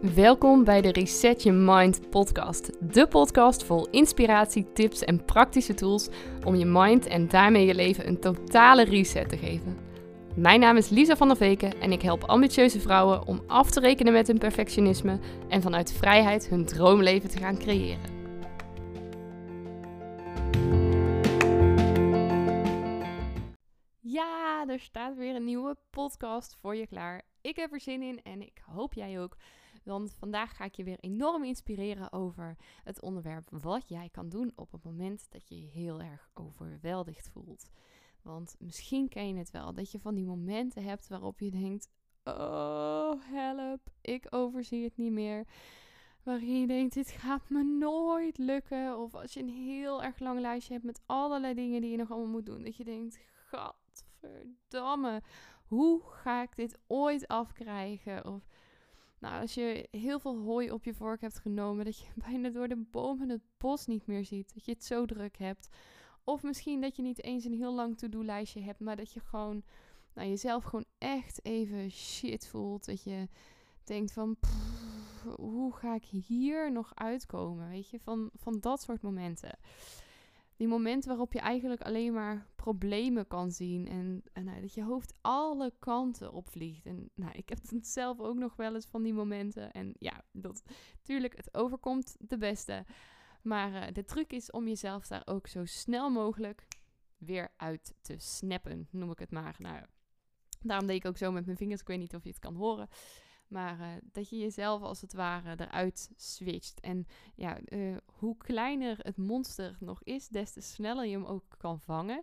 Welkom bij de Reset Your Mind podcast. De podcast vol inspiratie, tips en praktische tools om je mind en daarmee je leven een totale reset te geven. Mijn naam is Lisa van der Veken en ik help ambitieuze vrouwen om af te rekenen met hun perfectionisme en vanuit vrijheid hun droomleven te gaan creëren. Ja, er staat weer een nieuwe podcast voor je klaar. Ik heb er zin in en ik hoop jij ook. Want vandaag ga ik je weer enorm inspireren over het onderwerp wat jij kan doen op het moment dat je je heel erg overweldigd voelt. Want misschien ken je het wel, dat je van die momenten hebt waarop je denkt: Oh, help, ik overzie het niet meer. Waarin je denkt: Dit gaat me nooit lukken. Of als je een heel erg lang lijstje hebt met allerlei dingen die je nog allemaal moet doen. Dat je denkt: Gadverdamme, hoe ga ik dit ooit afkrijgen? Of nou, als je heel veel hooi op je vork hebt genomen, dat je bijna door de bomen het bos niet meer ziet. Dat je het zo druk hebt. Of misschien dat je niet eens een heel lang to-do-lijstje hebt, maar dat je gewoon nou, jezelf gewoon echt even shit voelt. Dat je denkt van, hoe ga ik hier nog uitkomen? Weet je, van, van dat soort momenten. Die momenten waarop je eigenlijk alleen maar problemen kan zien. En, en nou, dat je hoofd alle kanten opvliegt. En nou, ik heb het zelf ook nog wel eens van die momenten. En ja, dat, tuurlijk, het overkomt de beste. Maar uh, de truc is om jezelf daar ook zo snel mogelijk weer uit te snappen, noem ik het maar. Nou, daarom deed ik ook zo met mijn vingers. Ik weet niet of je het kan horen. Maar uh, dat je jezelf als het ware eruit switcht. En ja, uh, hoe kleiner het monster nog is, des te sneller je hem ook kan vangen.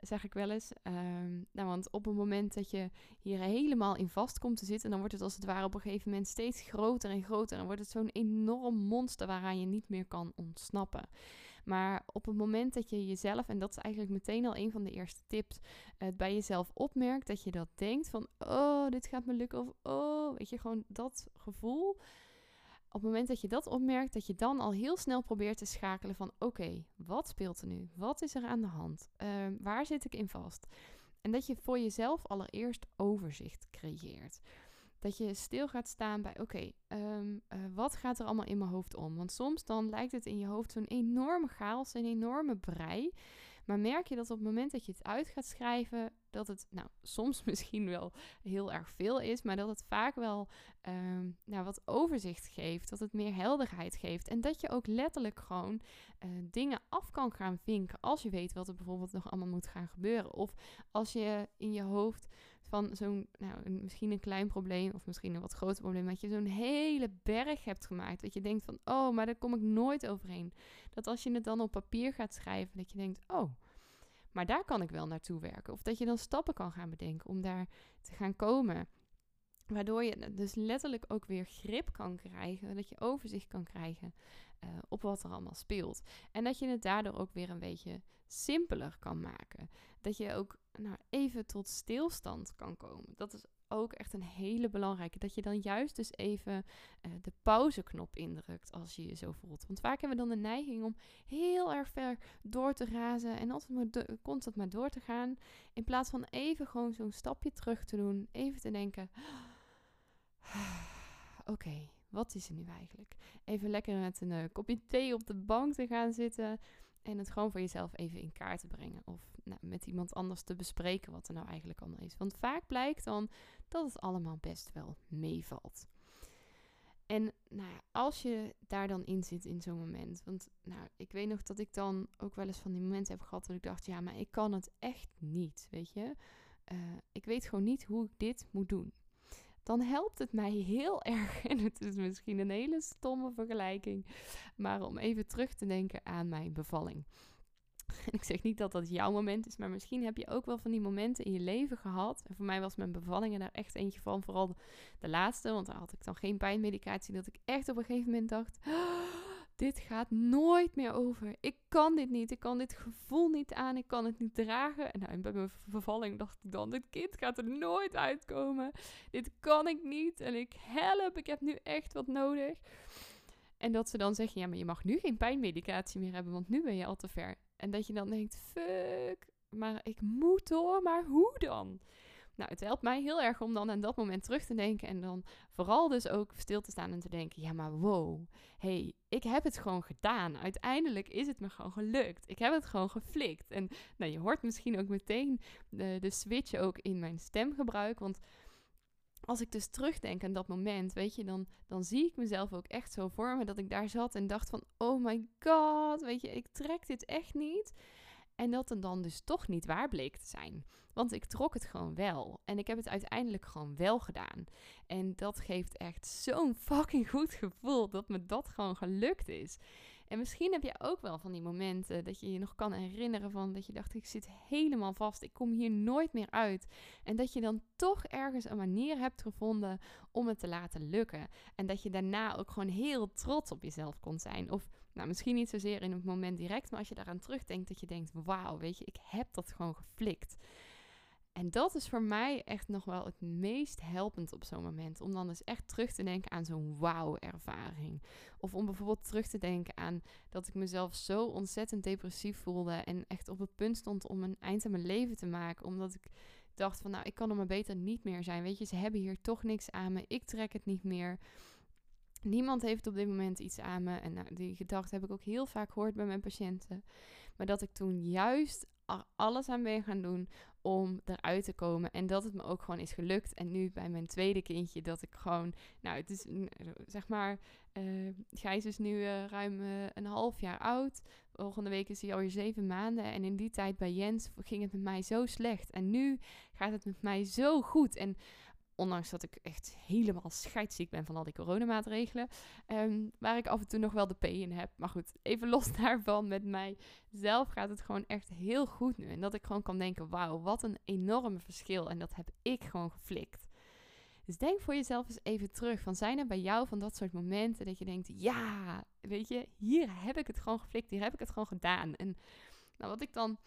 Zeg ik wel eens. Um, nou, want op het moment dat je hier helemaal in vast komt te zitten, dan wordt het als het ware op een gegeven moment steeds groter en groter. En wordt het zo'n enorm monster waaraan je niet meer kan ontsnappen. Maar op het moment dat je jezelf, en dat is eigenlijk meteen al een van de eerste tips, het bij jezelf opmerkt dat je dat denkt van, oh, dit gaat me lukken, of oh, weet je, gewoon dat gevoel. Op het moment dat je dat opmerkt, dat je dan al heel snel probeert te schakelen van, oké, wat speelt er nu? Wat is er aan de hand? Uh, waar zit ik in vast? En dat je voor jezelf allereerst overzicht creëert. Dat je stil gaat staan bij, oké, um, uh, wat gaat er allemaal in mijn hoofd om? Want soms dan lijkt het in je hoofd zo'n enorme chaos, een enorme brei. Maar merk je dat op het moment dat je het uit gaat schrijven, dat het nou soms misschien wel heel erg veel is, maar dat het vaak wel um, nou, wat overzicht geeft, dat het meer helderheid geeft. En dat je ook letterlijk gewoon uh, dingen af kan gaan vinken als je weet wat er bijvoorbeeld nog allemaal moet gaan gebeuren. Of als je in je hoofd van zo'n, nou, misschien een klein probleem of misschien een wat groter probleem, dat je zo'n hele berg hebt gemaakt. Dat je denkt van, oh, maar daar kom ik nooit overheen. Dat als je het dan op papier gaat schrijven, dat je denkt, oh, maar daar kan ik wel naartoe werken. Of dat je dan stappen kan gaan bedenken om daar te gaan komen. Waardoor je dus letterlijk ook weer grip kan krijgen, dat je overzicht kan krijgen uh, op wat er allemaal speelt. En dat je het daardoor ook weer een beetje simpeler kan maken. Dat je ook nou, even tot stilstand kan komen. Dat is ook echt een hele belangrijke. Dat je dan juist dus even uh, de pauzeknop indrukt als je je zo voelt. Want vaak hebben we dan de neiging om heel erg ver door te razen en altijd maar constant maar door te gaan. In plaats van even gewoon zo'n stapje terug te doen. Even te denken. Oké, okay, wat is er nu eigenlijk? Even lekker met een uh, kopje thee op de bank te gaan zitten. En het gewoon voor jezelf even in kaart te brengen. Of nou, met iemand anders te bespreken wat er nou eigenlijk allemaal is. Want vaak blijkt dan dat het allemaal best wel meevalt. En nou als je daar dan in zit in zo'n moment. Want nou, ik weet nog dat ik dan ook wel eens van die momenten heb gehad dat ik dacht, ja, maar ik kan het echt niet, weet je. Uh, ik weet gewoon niet hoe ik dit moet doen dan helpt het mij heel erg. En het is misschien een hele stomme vergelijking, maar om even terug te denken aan mijn bevalling. Ik zeg niet dat dat jouw moment is, maar misschien heb je ook wel van die momenten in je leven gehad. En voor mij was mijn bevallingen daar echt eentje van, vooral de laatste, want daar had ik dan geen pijnmedicatie. Dat ik echt op een gegeven moment dacht dit gaat nooit meer over. Ik kan dit niet. Ik kan dit gevoel niet aan. Ik kan het niet dragen. En nou, bij mijn vervalling dacht ik dan: dit kind gaat er nooit uitkomen. Dit kan ik niet. En ik help. Ik heb nu echt wat nodig. En dat ze dan zeggen: ja, maar je mag nu geen pijnmedicatie meer hebben, want nu ben je al te ver. En dat je dan denkt: fuck, maar ik moet door. Maar hoe dan? Nou, het helpt mij heel erg om dan aan dat moment terug te denken en dan vooral dus ook stil te staan en te denken, ja maar wow, hey, ik heb het gewoon gedaan. Uiteindelijk is het me gewoon gelukt. Ik heb het gewoon geflikt. En nou, je hoort misschien ook meteen de, de switch ook in mijn stemgebruik, want als ik dus terugdenk aan dat moment, weet je, dan, dan zie ik mezelf ook echt zo voor me dat ik daar zat en dacht van, oh my god, weet je, ik trek dit echt niet. En dat dan dus toch niet waar bleek te zijn. Want ik trok het gewoon wel. En ik heb het uiteindelijk gewoon wel gedaan. En dat geeft echt zo'n fucking goed gevoel dat me dat gewoon gelukt is. En misschien heb je ook wel van die momenten dat je je nog kan herinneren van dat je dacht ik zit helemaal vast, ik kom hier nooit meer uit. En dat je dan toch ergens een manier hebt gevonden om het te laten lukken. En dat je daarna ook gewoon heel trots op jezelf kon zijn. Of nou, misschien niet zozeer in het moment direct, maar als je daaraan terugdenkt dat je denkt, wauw, weet je, ik heb dat gewoon geflikt. En dat is voor mij echt nog wel het meest helpend op zo'n moment. Om dan dus echt terug te denken aan zo'n wauw-ervaring. Of om bijvoorbeeld terug te denken aan dat ik mezelf zo ontzettend depressief voelde. En echt op het punt stond om een eind aan mijn leven te maken. Omdat ik dacht van nou, ik kan er maar beter niet meer zijn. Weet je, ze hebben hier toch niks aan me. Ik trek het niet meer. Niemand heeft op dit moment iets aan me. En nou, die gedachte heb ik ook heel vaak gehoord bij mijn patiënten. Maar dat ik toen juist alles aan ben gaan doen om eruit te komen. En dat het me ook gewoon is gelukt. En nu bij mijn tweede kindje, dat ik gewoon, nou, het is zeg maar, uh, Gijs is nu uh, ruim uh, een half jaar oud. Volgende week is hij alweer zeven maanden. En in die tijd bij Jens ging het met mij zo slecht. En nu gaat het met mij zo goed. En ondanks dat ik echt helemaal scheidsziek ben van al die coronamaatregelen, um, waar ik af en toe nog wel de P in heb. Maar goed, even los daarvan, met mij zelf gaat het gewoon echt heel goed nu. En dat ik gewoon kan denken, wauw, wat een enorme verschil. En dat heb ik gewoon geflikt. Dus denk voor jezelf eens even terug. Van zijn er bij jou van dat soort momenten dat je denkt, ja, weet je, hier heb ik het gewoon geflikt, hier heb ik het gewoon gedaan. En nou, wat ik dan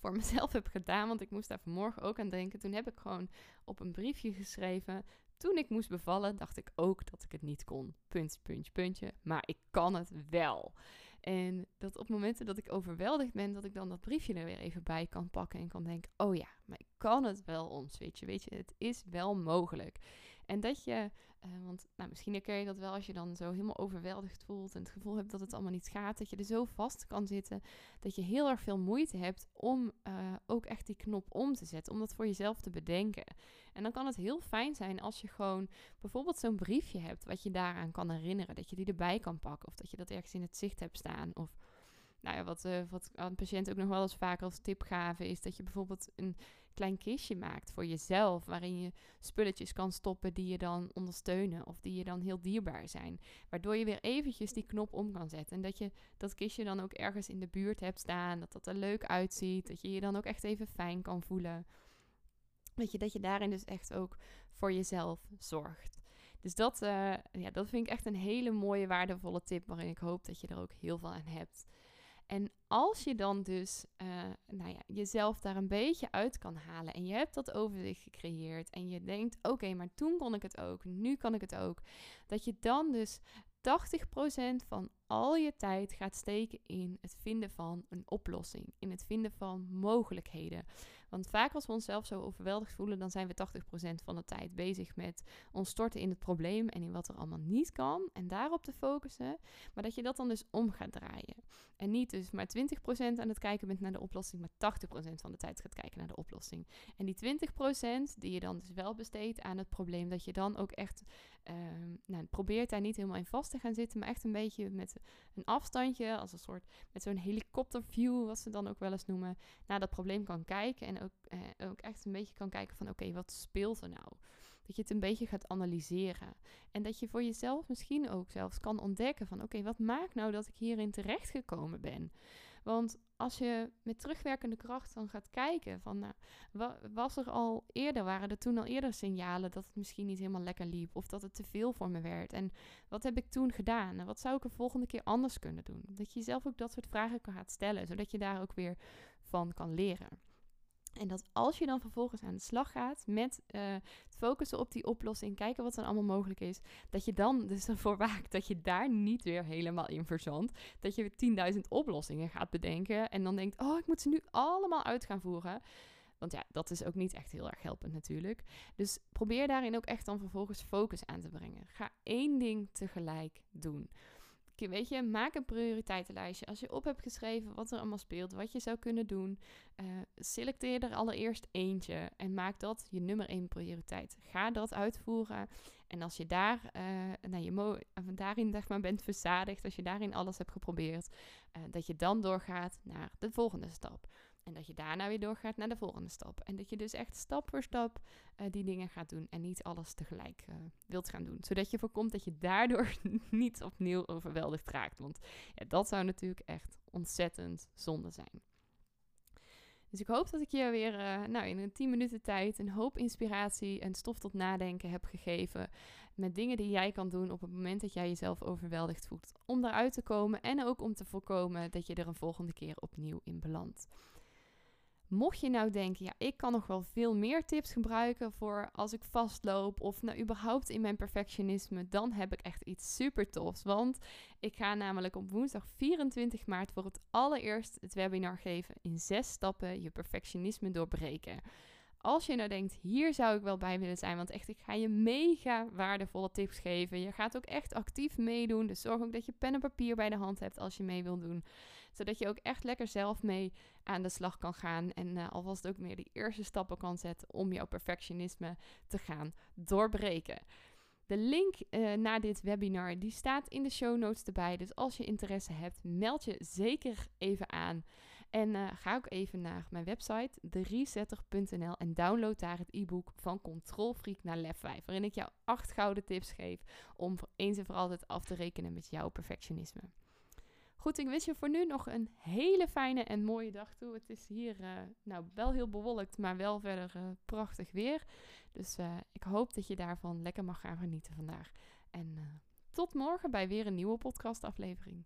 voor mezelf heb gedaan, want ik moest daar vanmorgen ook aan denken. Toen heb ik gewoon op een briefje geschreven. Toen ik moest bevallen, dacht ik ook dat ik het niet kon. Puntje, puntje, puntje. Maar ik kan het wel. En dat op momenten dat ik overweldigd ben, dat ik dan dat briefje er weer even bij kan pakken en kan denken: oh ja, maar ik kan het wel omswitchen. Weet je, het is wel mogelijk. En dat je, uh, want nou, misschien herken je dat wel als je dan zo helemaal overweldigd voelt en het gevoel hebt dat het allemaal niet gaat, dat je er zo vast kan zitten, dat je heel erg veel moeite hebt om uh, ook echt die knop om te zetten, om dat voor jezelf te bedenken. En dan kan het heel fijn zijn als je gewoon bijvoorbeeld zo'n briefje hebt wat je daaraan kan herinneren, dat je die erbij kan pakken of dat je dat ergens in het zicht hebt staan of nou ja, wat, uh, wat aan patiënten ook nog wel eens vaak als tip gaven, is dat je bijvoorbeeld een klein kistje maakt voor jezelf, waarin je spulletjes kan stoppen die je dan ondersteunen of die je dan heel dierbaar zijn. Waardoor je weer eventjes die knop om kan zetten. En dat je dat kistje dan ook ergens in de buurt hebt staan, dat dat er leuk uitziet, dat je je dan ook echt even fijn kan voelen. Weet je, dat je daarin dus echt ook voor jezelf zorgt. Dus dat, uh, ja, dat vind ik echt een hele mooie, waardevolle tip waarin ik hoop dat je er ook heel veel aan hebt. En als je dan dus uh, nou ja, jezelf daar een beetje uit kan halen en je hebt dat overzicht gecreëerd en je denkt, oké, maar toen kon ik het ook, nu kan ik het ook, dat je dan dus 80% van al je tijd gaat steken in het vinden van een oplossing, in het vinden van mogelijkheden. Want vaak als we onszelf zo overweldigd voelen, dan zijn we 80% van de tijd bezig met ons storten in het probleem en in wat er allemaal niet kan. En daarop te focussen. Maar dat je dat dan dus om gaat draaien. En niet dus maar 20% aan het kijken bent naar de oplossing, maar 80% van de tijd gaat kijken naar de oplossing. En die 20% die je dan dus wel besteedt aan het probleem, dat je dan ook echt uh, nou, probeert daar niet helemaal in vast te gaan zitten, maar echt een beetje met een afstandje, als een soort met zo'n helikopterview, wat ze dan ook wel eens noemen, naar dat probleem kan kijken. En ook, eh, ook echt een beetje kan kijken van oké, wat speelt er nou? Dat je het een beetje gaat analyseren. En dat je voor jezelf misschien ook zelfs kan ontdekken van oké, wat maakt nou dat ik hierin terechtgekomen ben? Want als je met terugwerkende kracht dan gaat kijken van nou, was er al eerder, waren er toen al eerder signalen dat het misschien niet helemaal lekker liep of dat het te veel voor me werd? En wat heb ik toen gedaan? En wat zou ik er volgende keer anders kunnen doen? Dat je jezelf ook dat soort vragen kan gaan stellen, zodat je daar ook weer van kan leren. En dat als je dan vervolgens aan de slag gaat met het focussen op die oplossing, kijken wat er allemaal mogelijk is, dat je dan dus ervoor waakt dat je daar niet weer helemaal in verzandt. Dat je 10.000 oplossingen gaat bedenken en dan denkt, oh, ik moet ze nu allemaal uit gaan voeren. Want ja, dat is ook niet echt heel erg helpend natuurlijk. Dus probeer daarin ook echt dan vervolgens focus aan te brengen. Ga één ding tegelijk doen. Weet je, maak een prioriteitenlijstje. Als je op hebt geschreven wat er allemaal speelt, wat je zou kunnen doen, uh, selecteer er allereerst eentje en maak dat je nummer één prioriteit. Ga dat uitvoeren. En als je daar, uh, nou, je daarin zeg maar, bent verzadigd, als je daarin alles hebt geprobeerd, uh, dat je dan doorgaat naar de volgende stap. En dat je daarna weer doorgaat naar de volgende stap. En dat je dus echt stap voor stap uh, die dingen gaat doen en niet alles tegelijk uh, wilt gaan doen. Zodat je voorkomt dat je daardoor niet opnieuw overweldigd raakt. Want ja, dat zou natuurlijk echt ontzettend zonde zijn. Dus ik hoop dat ik je weer uh, nou, in een 10 minuten tijd een hoop inspiratie en stof tot nadenken heb gegeven. Met dingen die jij kan doen op het moment dat jij jezelf overweldigd voelt. Om eruit te komen en ook om te voorkomen dat je er een volgende keer opnieuw in belandt. Mocht je nou denken, ja, ik kan nog wel veel meer tips gebruiken voor als ik vastloop of nou überhaupt in mijn perfectionisme, dan heb ik echt iets super tofs. Want ik ga namelijk op woensdag 24 maart voor het allereerst het webinar geven in zes stappen je perfectionisme doorbreken. Als je nou denkt, hier zou ik wel bij willen zijn, want echt, ik ga je mega waardevolle tips geven. Je gaat ook echt actief meedoen, dus zorg ook dat je pen en papier bij de hand hebt als je mee wilt doen zodat je ook echt lekker zelf mee aan de slag kan gaan. En uh, alvast ook meer die eerste stappen kan zetten om jouw perfectionisme te gaan doorbreken. De link uh, naar dit webinar die staat in de show notes erbij. Dus als je interesse hebt, meld je zeker even aan. En uh, ga ook even naar mijn website, theresetter.nl en download daar het e-book van Control Freak naar Lef 5. Waarin ik jou acht gouden tips geef om eens en voor altijd af te rekenen met jouw perfectionisme. Goed, ik wens je voor nu nog een hele fijne en mooie dag toe. Het is hier uh, nou wel heel bewolkt, maar wel verder uh, prachtig weer. Dus ik hoop dat je daarvan lekker mag gaan genieten vandaag. En tot morgen bij weer een nieuwe podcastaflevering.